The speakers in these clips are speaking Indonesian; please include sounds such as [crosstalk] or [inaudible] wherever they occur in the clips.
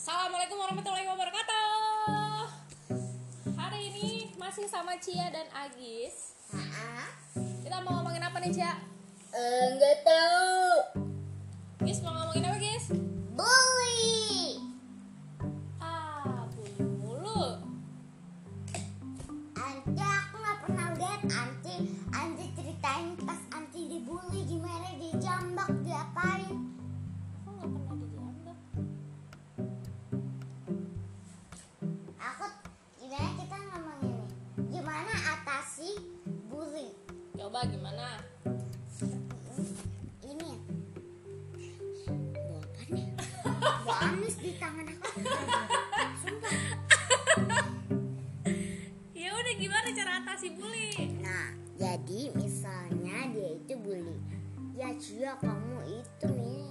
Assalamualaikum warahmatullahi wabarakatuh. Hari ini masih sama Cia dan Agis. Kita mau ngomongin apa nih Cia? Eh, Enggak tahu. Coba gimana? Ini apa nih? Bawa amis di tangan aku. Sumpah. Ya udah gimana cara atasi bully? Nah, jadi misalnya dia itu bully. Ya Cia kamu itu nih.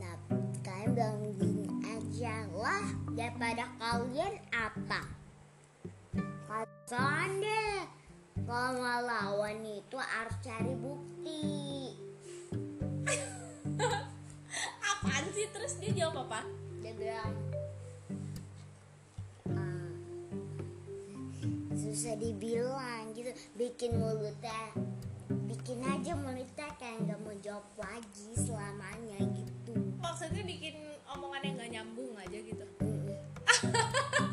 Nah, bilang gini aja lah daripada kalian apa? Deh. Kalau mau lawan itu harus cari bukti. [laughs] Apaan sih? Terus dia jawab apa? Dia bilang "Ah, susah dibilang gitu bikin mulutnya bikin aja mulutnya kayak nggak mau jawab lagi selamanya gitu Maksudnya bikin omongan yang gak nyambung aja gitu. Mm-mm. [laughs]